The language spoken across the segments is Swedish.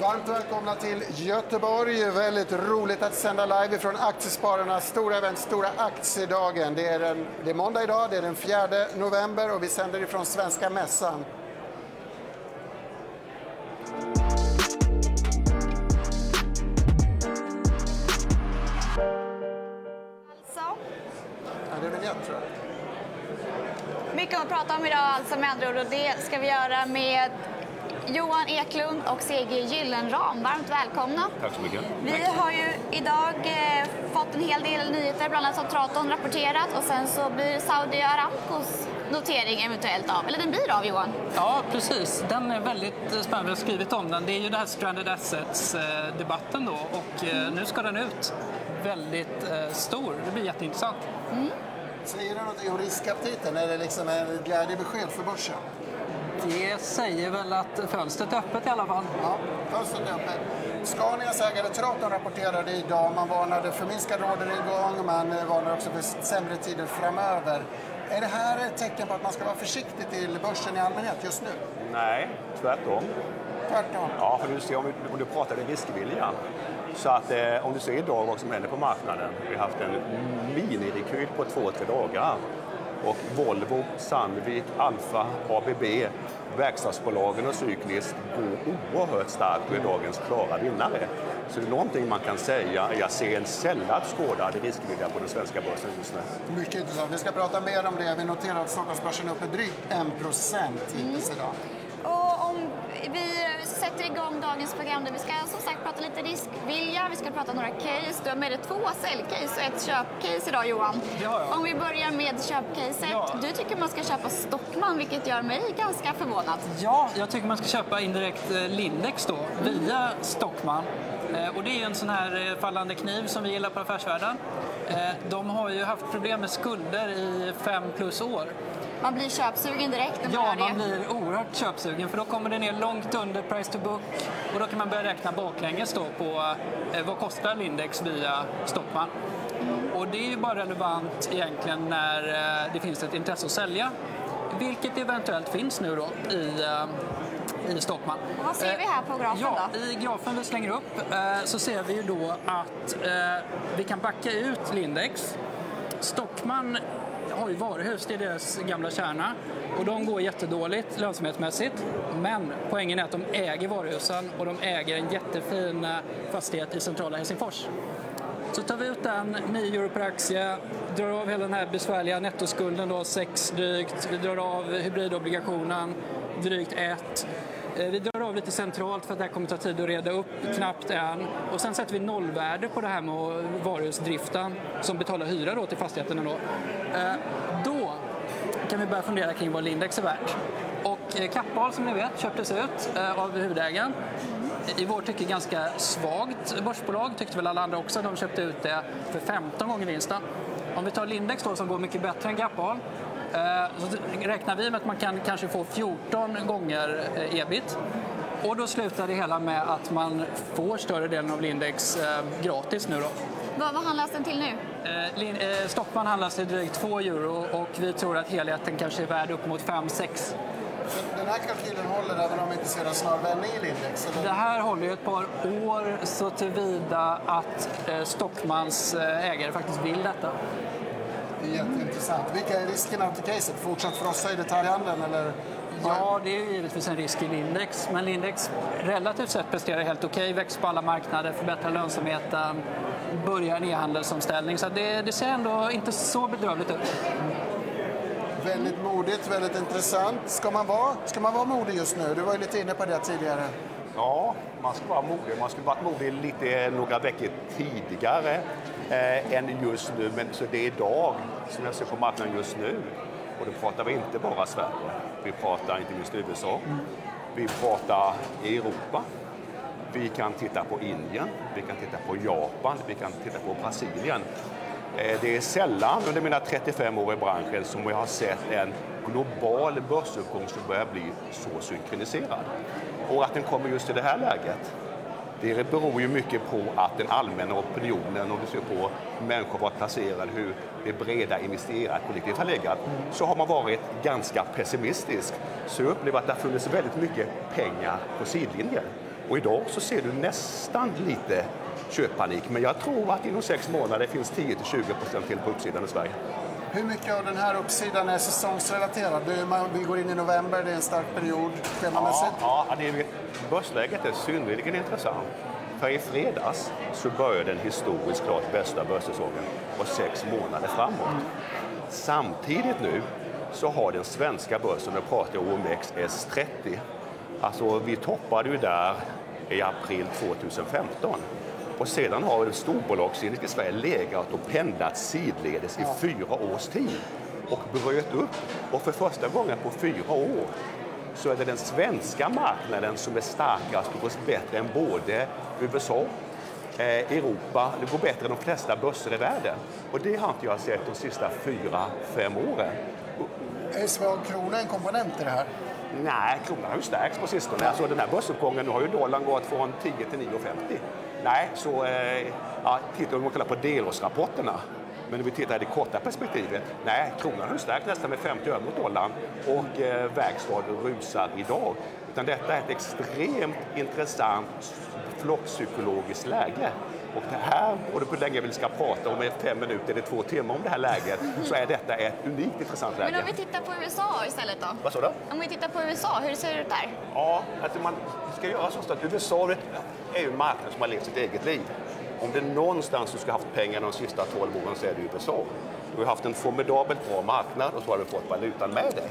Varmt välkomna till Göteborg. Väldigt roligt att sända live från Aktiespararnas stora event, Stora aktiedagen. Det är, en, det är måndag idag, det är den 4 november och vi sänder ifrån Svenska Mässan. Alltså, Ja, det är vignett tror jag. mycket att prata om idag alltså med andra ord och det ska vi göra med Johan Eklund och CG Gyllenram. Varmt välkomna. Tack så mycket. Vi har ju idag eh, fått en hel del nyheter, bland annat har Traton rapporterat och sen så blir Saudi Aramcos notering eventuellt av, eller den blir av Johan. Ja, precis. Den är väldigt spännande. Vi har skrivit om den. Det är ju det här Stranded Assets-debatten då och eh, nu ska den ut. Väldigt eh, stor. Det blir jätteintressant. Säger det något om riskaptiten? Är det liksom en glädjebesked för börsen? Det säger väl att fönstret är öppet i alla fall. Ja, fönstret är öppet. Scanias ägare Traton rapporterade idag. Man varnade för minskad orderingång, man eh, varnar också för sämre tider framöver. Är det här ett tecken på att man ska vara försiktig till börsen i allmänhet just nu? Nej, tvärtom. Tvärtom. Ja, för du ser om, om du pratar i riskvilja. Så att eh, om du ser idag vad som händer på marknaden. Vi har haft en minirekyl på två, tre dagar. Och Volvo, Sandvik, Alfa, ABB, verkstadsbolagen och Cyklist går oerhört starkt och är dagens klara vinnare. Så det är någonting man kan säga, jag ser en sällan skådad riskvilja på den svenska börsen just nu. Mycket intressant. Vi ska prata mer om det. Vi noterar att Stockholmsbörsen är uppe drygt 1 procent hittills idag. Och om vi sätter igång dagens program där vi ska som sagt prata lite riskvilja, vi ska prata några case. Du har med dig två säljcase och ett köpcase idag Johan. Det har jag. Om vi börjar med köpcaset. Ja. Du tycker man ska köpa Stockman vilket gör mig ganska förvånad. Ja, jag tycker man ska köpa indirekt eh, Lindex då, via Stockman. Eh, Och det är en sån här eh, fallande kniv som vi gillar på Affärsvärlden. Eh, De har ju haft problem med skulder i fem plus år. Man blir köpsugen direkt när man Ja, man det. blir oerhört köpsugen för då kommer det ner långt under price to book och då kan man börja räkna baklänges då på eh, vad kostar Lindex via Stockman. Och det är ju bara relevant egentligen när eh, det finns ett intresse att sälja, vilket eventuellt finns nu då i eh, i Stockman. Och vad ser vi här på grafen ja, då? I grafen vi slänger upp eh, så ser vi ju då att eh, vi kan backa ut Lindex. Stockman har ju varuhus, det är deras gamla kärna. Och de går jättedåligt lönsamhetsmässigt. Men poängen är att de äger varuhusen och de äger en jättefin eh, fastighet i centrala Helsingfors. Så tar vi ut den, 9 euro per aktie, drar av hela den här besvärliga nettoskulden då, 6 drygt. Vi drar av hybridobligationen, drygt 1. Eh, vi drar av lite centralt för att det här kommer ta tid att reda upp, knappt än. Och sen sätter vi nollvärde på det här med varuhusdriften som betalar hyra då till fastigheterna då. Eh, då kan vi börja fundera kring vad Lindex är värt. Och eh, Kappahl som ni vet köptes ut av huvudägaren. I vårt tycke ganska svagt börsbolag, tyckte väl alla andra också. De köpte ut det för 15 gånger vinsten. Om vi tar Lindex då som går mycket bättre än Kappahl så räknar vi med att man kan kanske få 14 gånger eh, ebit. Och då slutar det hela med att man får större delen av Lindex eh, gratis nu då. Vad, vad handlas den till nu? Eh, Lin- eh, Stockman handlas till drygt 2 euro och vi tror att helheten kanske är värd upp mot 5-6. Den här kalkylen håller även om vi inte ser en snar vändning i Lindex? Det Eller? här håller ju ett par år så tillvida att eh, Stockmans eh, ägare faktiskt vill detta. Det är jätteintressant. Vilka är riskerna till caset? Fortsatt frossa i detaljhandeln eller? Ja, det är givetvis en risk i Lindex, men Lindex relativt sett presterar helt okej, växer på alla marknader, förbättrar lönsamheten, börjar en e-handelsomställning. Så det, det ser ändå inte så bedrövligt ut. Väldigt modigt, väldigt intressant. Ska man vara, ska man vara modig just nu? Du var ju lite inne på det tidigare. Ja, man ska vara modig. Man skulle varit modig lite några veckor tidigare eh, än just nu. Men så det är idag som jag ser på marknaden just nu. Och då pratar vi inte bara Sverige. Vi pratar inte minst USA. Vi pratar Europa. Vi kan titta på Indien, vi kan titta på Japan, vi kan titta på Brasilien. Eh, Det är sällan under mina 35 år i branschen som jag har sett en global börsuppgång som börjar bli så synkroniserad. Och att den kommer just i det här läget, det beror ju mycket på att den allmänna opinionen, om du ser på människor varit placerade, hur det breda investerarkollektivet har legat, så har man varit ganska pessimistisk. Så jag upplever att det har funnits väldigt mycket pengar på sidlinjen. Och idag så ser du nästan lite köppanik, men jag tror att inom sex månader finns 10-20 procent till på uppsidan i Sverige. Hur mycket av den här uppsidan är säsongsrelaterad? Vi går in i november, det är en stark period schemamässigt. Ja, ja det är, börsläget är synnerligen intressant. För i fredags så började den historiskt klart bästa börssäsongen på sex månader framåt. Mm. Samtidigt nu så har den svenska börsen, nu pratar jag OMXS30, alltså vi toppade ju där i april 2015. Och sedan har storbolagsindex i Sverige legat och pendlat sidledes i fyra års tid och bröt upp. Och för första gången på fyra år så är det den svenska marknaden som är starkast och går bättre än både USA, eh, Europa, det går bättre än de flesta börser i världen. Och det har inte jag sett de sista fyra, fem åren. Är svag krona en komponent i det här? Nej, kronan har ju stärkts på sistone. Alltså den här börsuppgången, nu har ju dollarn gått från 10 till 9,50. Nej, så eh, ja, tittar vi på delårsrapporterna men om vi tittar i det korta perspektivet, nej, kronan har stärkt nästan med 50 öre mot dollarn och eh, verkstad rusar idag. Utan detta är ett extremt intressant flockpsykologiskt läge. Och det här, och det på länge vi ska prata om fem minuter eller två timmar om det här läget, så är detta ett unikt intressant läge. Men om vi tittar på USA istället då? Vad sa du? Om vi tittar på USA, hur ser det ut där? Ja, alltså man ska göra så att USA är ju en marknad som har levt sitt eget liv. Om det är någonstans du ska ha haft pengar de sista 12 åren så är det USA. Du har haft en formidabelt bra marknad och så har du fått valutan med dig.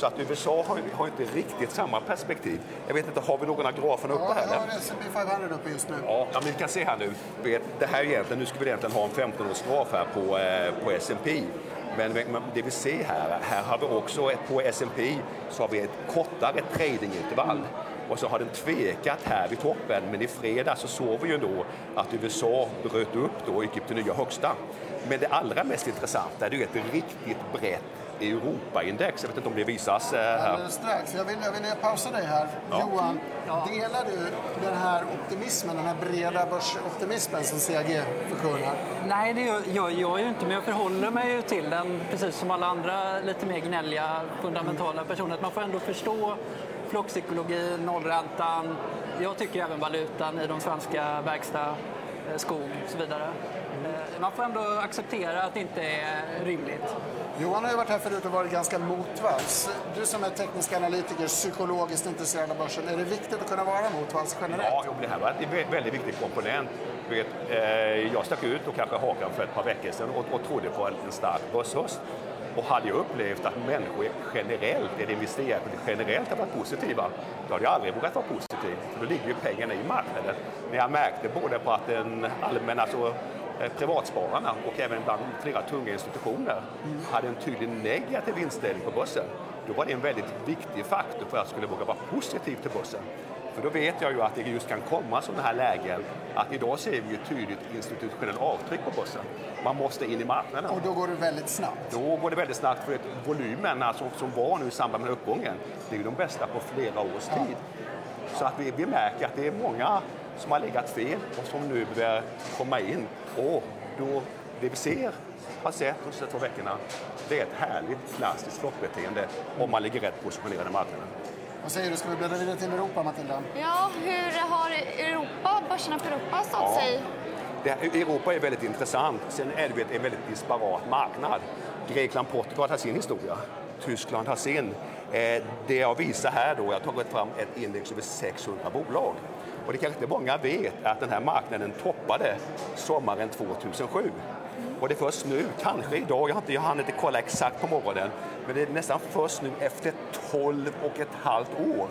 Så att USA har, har inte riktigt samma perspektiv. Jag vet inte, har vi någon av graferna uppe här? Ja, jag har S&P 500 uppe just nu. Ja, men vi kan se här nu. Det här egentligen, nu ska vi egentligen ha en 15-årsgraf här på, eh, på S&P. Men, det vi ser här, här har vi också på S&P så har vi ett kortare tradingintervall och så har den tvekat här vid toppen. Men i fredags så såg vi ju då att USA bröt upp då och gick upp till nya högsta. Men det allra mest intressanta är ju ett riktigt brett Europaindex. Jag vet inte om det visas eh, här. Alldeles strax. Jag vill, jag vill pausa dig här. Ja. Johan, delar du den här optimismen, den här breda börsoptimismen som CAG förkunnar? Nej, det gör jag, jag ju inte, men jag förhåller mig ju till den precis som alla andra lite mer gnälliga fundamentala personer. man får ändå förstå flockpsykologi, nollräntan. Jag tycker även valutan i de svenska verkstad, eh, skog och så vidare. Eh, man får ändå acceptera att det inte är rimligt. Johan har ju varit här förut och varit ganska motvalls. Du som är teknisk analytiker, psykologiskt intresserad av börsen, är det viktigt att kunna vara motvalls generellt? Ja, det här var en väldigt viktig komponent. Eh, jag stack ut och kanske hakan för ett par veckor sedan och, och trodde på en, stark börshöst. Och hade jag upplevt att människor generellt, eller investerare generellt har varit positiva, då hade jag aldrig vågat vara positiv. För då ligger ju pengarna i marknaden. Men jag märkte både på att den allmänna, alltså privatspararna och även bland flera tunga institutioner hade en tydlig negativ inställning på börsen. Då var det en väldigt viktig faktor för att jag skulle våga vara positiv till börsen. För då vet jag ju att det just kan komma sådana här lägen att idag ser vi ju tydligt institutionellt avtryck på börsen. Man måste in i marknaden. Och då går det väldigt snabbt? Då går det väldigt snabbt för att volymen alltså, som var nu i samband med uppgången, det är ju de bästa på flera års tid. Ja. Så att vi, vi märker att det är många som har legat fel och som nu börjar komma in. Och då, det vi ser, har sett de senaste två veckorna, det är ett härligt klassiskt flockbeteende om man ligger rätt positionerad i marknaden. Vad säger du, ska vi bläddra vidare till Europa, Matilda? Ja, hur har Europa, börserna på Europa stått ja. sig? Det, Europa är väldigt intressant. Sen är det en väldigt disparat marknad. Grekland, Portugal har sin historia. Tyskland har sin. Eh, det jag visar här då, jag har tagit fram ett index över 600 bolag. Och det kanske inte många vet att den här marknaden toppade sommaren 2007. Och det är först nu, kanske idag, jag, har inte, jag hann inte kolla exakt på morgonen, men det är nästan först nu efter 12 och ett halvt år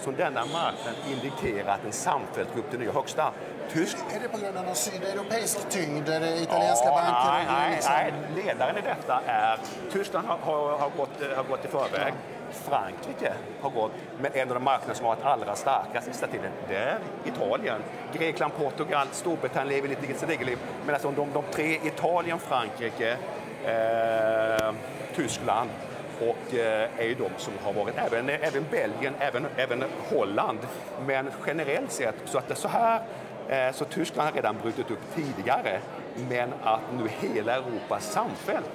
som denna marknad indikerat en samfällt upp till nya högsta. Tysk... Är det på grund av någon sydeuropeisk tyngd, är italienska ja, banker? Nej, nej, liksom... nej, ledaren i detta är... Tyskland har, har, har, gått, har gått i förväg. Frankrike har gått, men en av de marknader som har varit allra starkast sista tiden, det är Italien. Grekland, Portugal, Storbritannien lever lite sitt eget liv. Men alltså de, de tre, Italien, Frankrike, eh, Tyskland och eh, är ju de som har varit, även, även Belgien, även, även Holland. Men generellt sett, så att det så här, eh, så Tyskland har redan brutit upp tidigare men att nu hela Europa samfällt,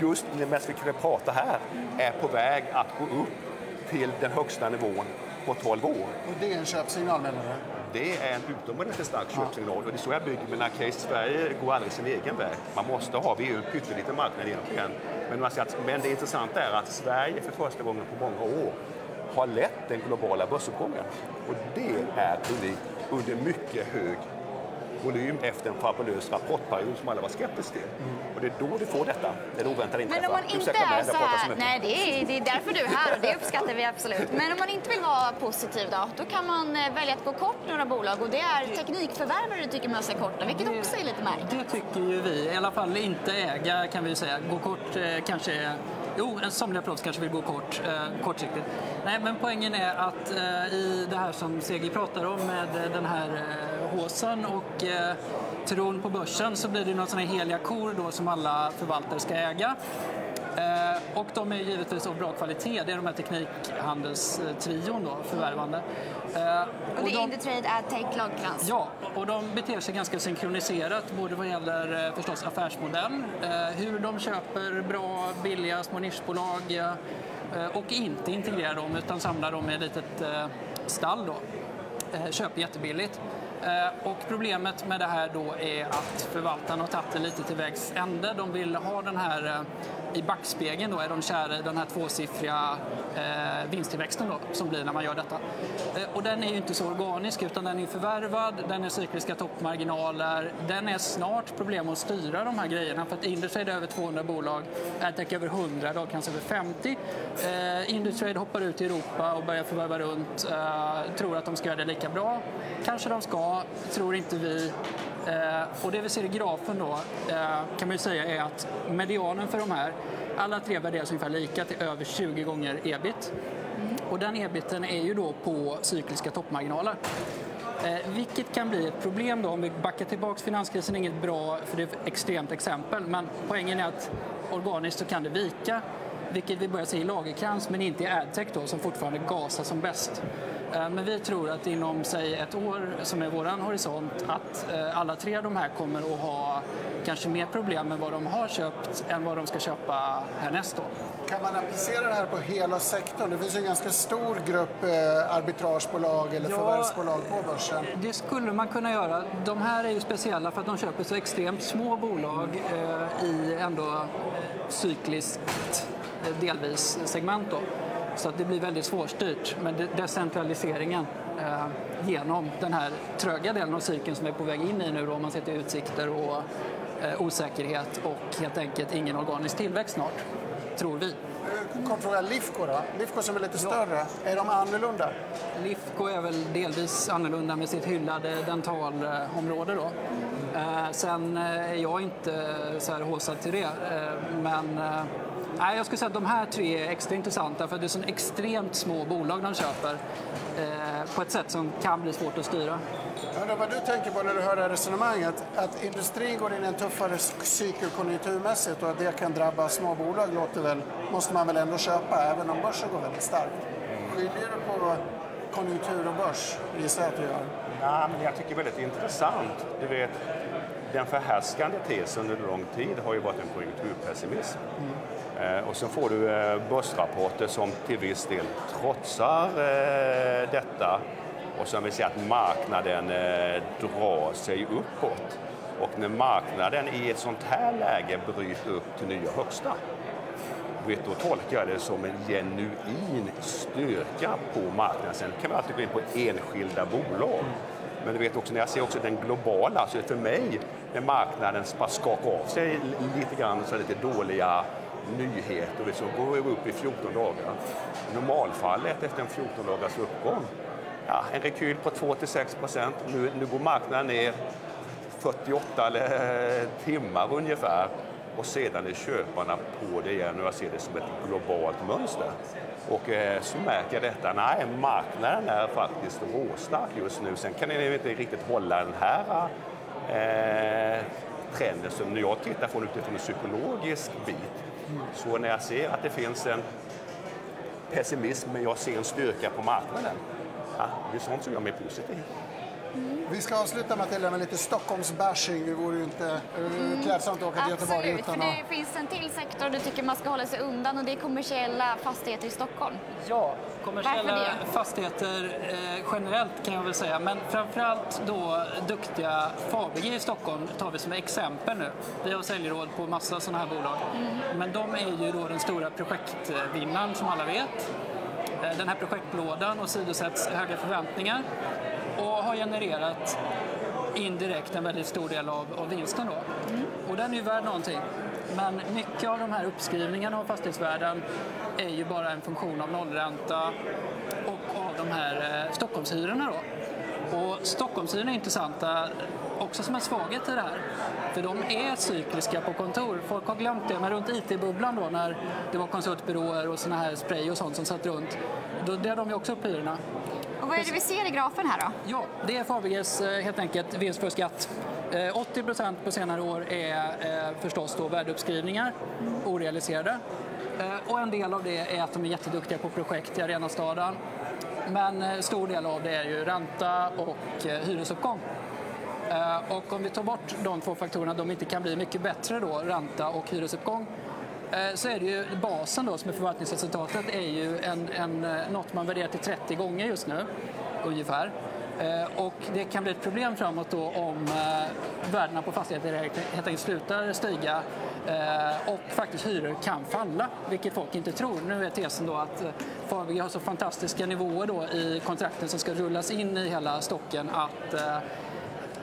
just medan vi pratar här, är på väg att gå upp till den högsta nivån på 12 år. Och det är en köpsignal menar du? det är en utomordentligt stark köpsignal. Och det är så jag bygger mina case. Sverige går aldrig sin egen väg. Man måste ha, vi är ju en pytteliten marknad egentligen. Men, man att, men det intressanta är att Sverige för första gången på många år har lett den globala börsuppgången. Och det är unikt under mycket hög volym efter en fabulös rapportperiod som alla var skeptiska till. Mm. Och det är då du får detta, när det oväntade inträffar. Men om man inte är så här, nej det är, det är därför du är här och det uppskattar vi absolut. Men om man inte vill vara positiv då, då kan man eh, välja att gå kort några bolag och det är teknikförvärvare du tycker man ska korta, vilket också är lite märkligt. Det tycker ju vi, i alla fall inte äga kan vi säga. Gå kort eh, kanske är Jo, somliga proffs kanske vill gå kort, eh, kortsiktigt. Nej, men poängen är att eh, i det här som Segi pratar om med eh, den här eh, håsen och eh, tron på börsen så blir det några sådana heliga kor då som alla förvaltare ska äga. Eh, och de är givetvis av bra kvalitet. Det är de här teknikhandelstrion då, förvärvande. Eh, och, och det är Indutrade, Adtech, Lagkrans? Ja, och de beter sig ganska synkroniserat både vad gäller eh, förstås affärsmodell, hur de köper bra, billiga små nischbolag och inte integrerar dem utan samlar dem i ett litet stall. Då. Köper jättebilligt. Eh, och problemet med det här då är att förvaltarna har tagit det lite till vägs ände. De vill ha den här eh, i backspegeln då är de kära i den här tvåsiffriga eh, vinsttillväxten då, som blir när man gör detta. Eh, och den är ju inte så organisk utan den är förvärvad, den är cykliska toppmarginaler, den är snart problem att styra de här grejerna för att Indutrade är över 200 bolag, Adtech över 100, Dagkrans över 50. Eh, Indutrade hoppar ut i Europa och börjar förvärva runt, eh, tror att de ska göra det lika bra. Kanske de ska, tror inte vi. Eh, och det vi ser i grafen då eh, kan man ju säga är att medianen för de här, alla tre värderas ungefär lika till över 20 gånger ebit. Mm. Och den ebiten är ju då på cykliska toppmarginaler. Eh, vilket kan bli ett problem då om vi backar tillbaka. Finanskrisen är inget bra, för det är ett extremt exempel, men poängen är att organiskt så kan det vika vilket vi börjar se i Lagerkrans men inte i Adtech då, som fortfarande gasar som bäst. Eh, men vi tror att inom säg ett år, som är vår horisont, att eh, alla tre av de här kommer att ha kanske mer problem med vad de har köpt än vad de ska köpa härnäst. Då. Kan man applicera det här på hela sektorn? Det finns ju en ganska stor grupp eh, arbitragebolag eller ja, förvärvsbolag på börsen. Det skulle man kunna göra. De här är ju speciella för att de köper så extremt små bolag i ändå cykliskt delvis segment. Då. Så att det blir väldigt svårstyrt. Men decentraliseringen eh, genom den här tröga delen av cykeln som vi är på väg in i nu då, om man ser till utsikter och eh, osäkerhet och helt enkelt ingen organisk tillväxt snart, tror vi. Kort fråga, Lifco då? Lifco som är lite ja. större, är de annorlunda? Lifco är väl delvis annorlunda med sitt hyllade dentalområde då. Eh, sen är jag inte så här håsad till det, eh, men eh, Nej, jag skulle säga att de här tre är extra intressanta för det är så extremt små bolag de köper eh, på ett sätt som kan bli svårt att styra. Jag vad du tänker på när du hör det här resonemanget, att industrin går in i en tuffare cykel konjunkturmässigt och att det kan drabba små bolag låter väl, måste man väl ändå köpa även om börsen går väldigt starkt. Skiljer du på konjunktur och börs, gissar jag att du gör? Ja, men jag tycker det är väldigt intressant. Du vet, den förhärskande tesen under lång tid har ju varit en konjunkturpessimism. Mm. Eh, och sen får du eh, börsrapporter som till viss del trotsar eh, detta och som vill säga att marknaden drar sig uppåt. Och när marknaden i ett sånt här läge bryter upp till nya högsta, vet, då tolkar jag det som en genuin styrka på marknaden. Sen kan vi alltid gå in på enskilda bolag. Men du vet också, när jag ser också den globala, alltså för mig, när marknaden bara skakar av sig lite grann så lite dåliga nyheter så går vi upp i 14 dagar. Normalfallet efter en 14 dagars uppgång, ja, en rekyl på 2-6 procent. Nu, nu går marknaden ner 48 eller, eh, timmar ungefär och sedan är köparna på det igen och jag ser det som ett globalt mönster. Och eh, så märker jag detta, nej marknaden är faktiskt råstark just nu. Sen kan den inte riktigt hålla den här eh, trenden som jag tittar på utifrån en psykologisk bit så när jag ser att det finns en pessimism men jag ser en styrka på marknaden, ja, det är sånt som gör mig positiv. Mm. Vi ska avsluta Matilda med lite Stockholms-bashing. Det vore ju inte mm. klädsamt att åka till Göteborg utan Absolut, för det finns en till sektor du tycker man ska hålla sig undan och det är kommersiella fastigheter i Stockholm. Ja, kommersiella fastigheter eh, generellt kan jag väl säga, men framförallt då duktiga Fabege i Stockholm tar vi som exempel nu. Vi har säljråd på massa sådana här bolag. Mm. Men de är ju då den stora projektvinnaren som alla vet. Eh, den här projektlådan åsidosätts höga förväntningar och har genererat indirekt en väldigt stor del av, av vinsten. Då. Mm. Och den är ju värd någonting. Men mycket av de här uppskrivningarna av fastighetsvärden är ju bara en funktion av nollränta och av de här eh, Stockholmshyrorna. Då. Och Stockholmshyrorna är intressanta också som en svaghet i det här. För de är cykliska på kontor. Folk har glömt det, men runt IT-bubblan då när det var konsultbyråer och såna här spray och sånt som satt runt, då delade de ju också upp hyrorna. Och vad är det vi ser i grafen här då? Ja, det är Fabeges eh, helt enkelt vinst för skatt. 80 eh, procent på senare år är eh, förstås då värdeuppskrivningar, orealiserade. Och en del av det är att de är jätteduktiga på projekt i Arenastaden. Men stor del av det är ju ränta och hyresuppgång. Och om vi tar bort de två faktorerna, de inte kan bli mycket bättre då, ränta och hyresuppgång, Eh, så är det ju basen då som är förvaltningsresultatet är ju en, en, eh, något man värderar till 30 gånger just nu ungefär. Eh, och det kan bli ett problem framåt då om värdena på fastigheter helt enkelt slutar stiga och faktiskt hyror kan falla, vilket folk inte tror. Nu är tesen då att Fabege har så fantastiska nivåer då i kontrakten som ska rullas in i hela stocken att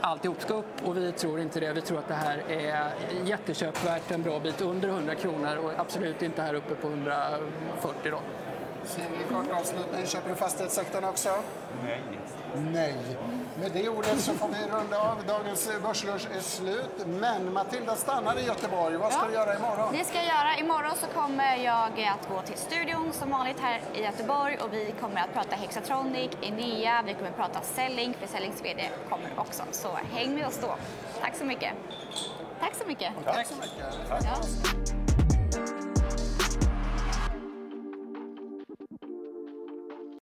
alltihop ska upp och vi tror inte det. Vi tror att det här är jätteköpvärt en bra bit under 100 kronor och absolut inte här uppe på 140 då. Kort avslutning, köper du fastighetssektorn också? Nej. Nej. Med det ordet så får vi runda av. Dagens börslunch är slut. Men Matilda stannar i Göteborg. Vad ska ja. du göra imorgon? Det ska jag göra. Imorgon så kommer jag att gå till studion som vanligt här i Göteborg och vi kommer att prata Hexatronic, Enea, vi kommer att prata Selling, för Sellings VD kommer också. Så häng med oss då. Tack så mycket. Tack så mycket. Tack så mycket. Tack. Ja.